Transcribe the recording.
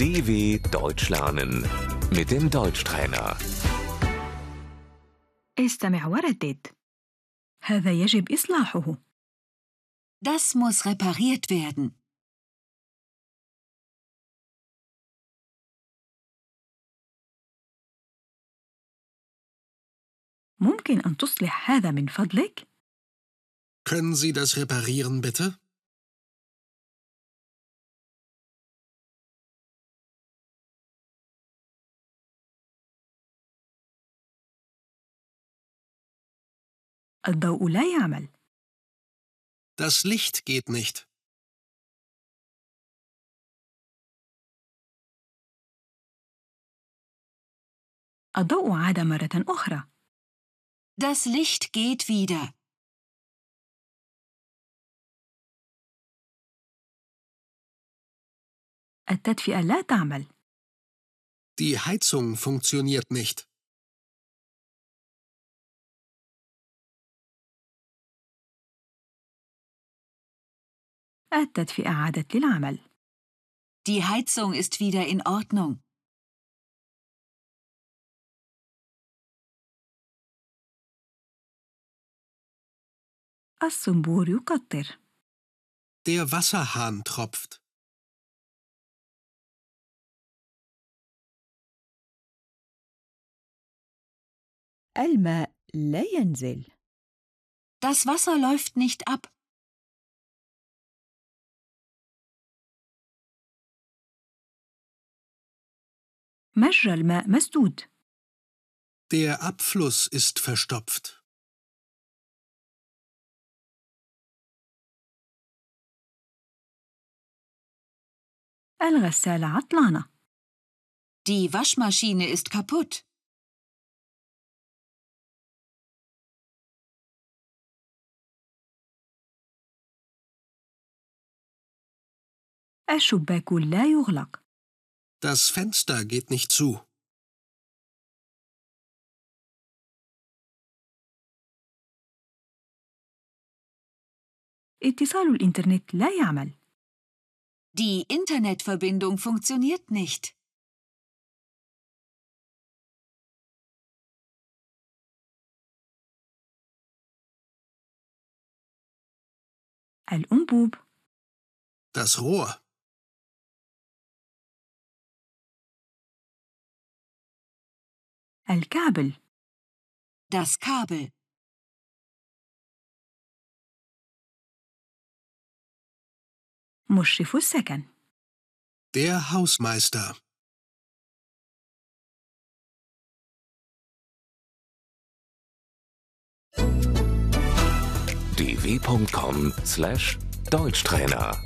DW Deutsch lernen mit dem Deutschtrainer. استمع وردد. هذا يجب إصلاحه. Das muss repariert werden. ممكن أن تصلح هذا من فضلك؟ Können Sie das reparieren, bitte? الضوء لا يعمل. Das Licht geht nicht. الضوء عاد مرة أخرى. Das Licht geht wieder. التدفئة لا تعمل. Die Heizung funktioniert nicht. التدفئة عادت للعمل. Die Heizung ist wieder in Ordnung. الصنبور يقطر. Der Wasserhahn tropft. الماء لا ينزل Das Wasser läuft nicht ab. مجرى الماء مسدود. Der Abfluss ist verstopft. الغسالة عطلانة. Die Waschmaschine ist kaputt. الشباك لا يغلق. Das Fenster geht nicht zu. اتصال الإنترنت لا يعمل. Die Internetverbindung funktioniert nicht. الأنبوب Das Rohr. الكابل Das Kabel. مشرف السكن Der Hausmeister. dw.com/deutschtrainer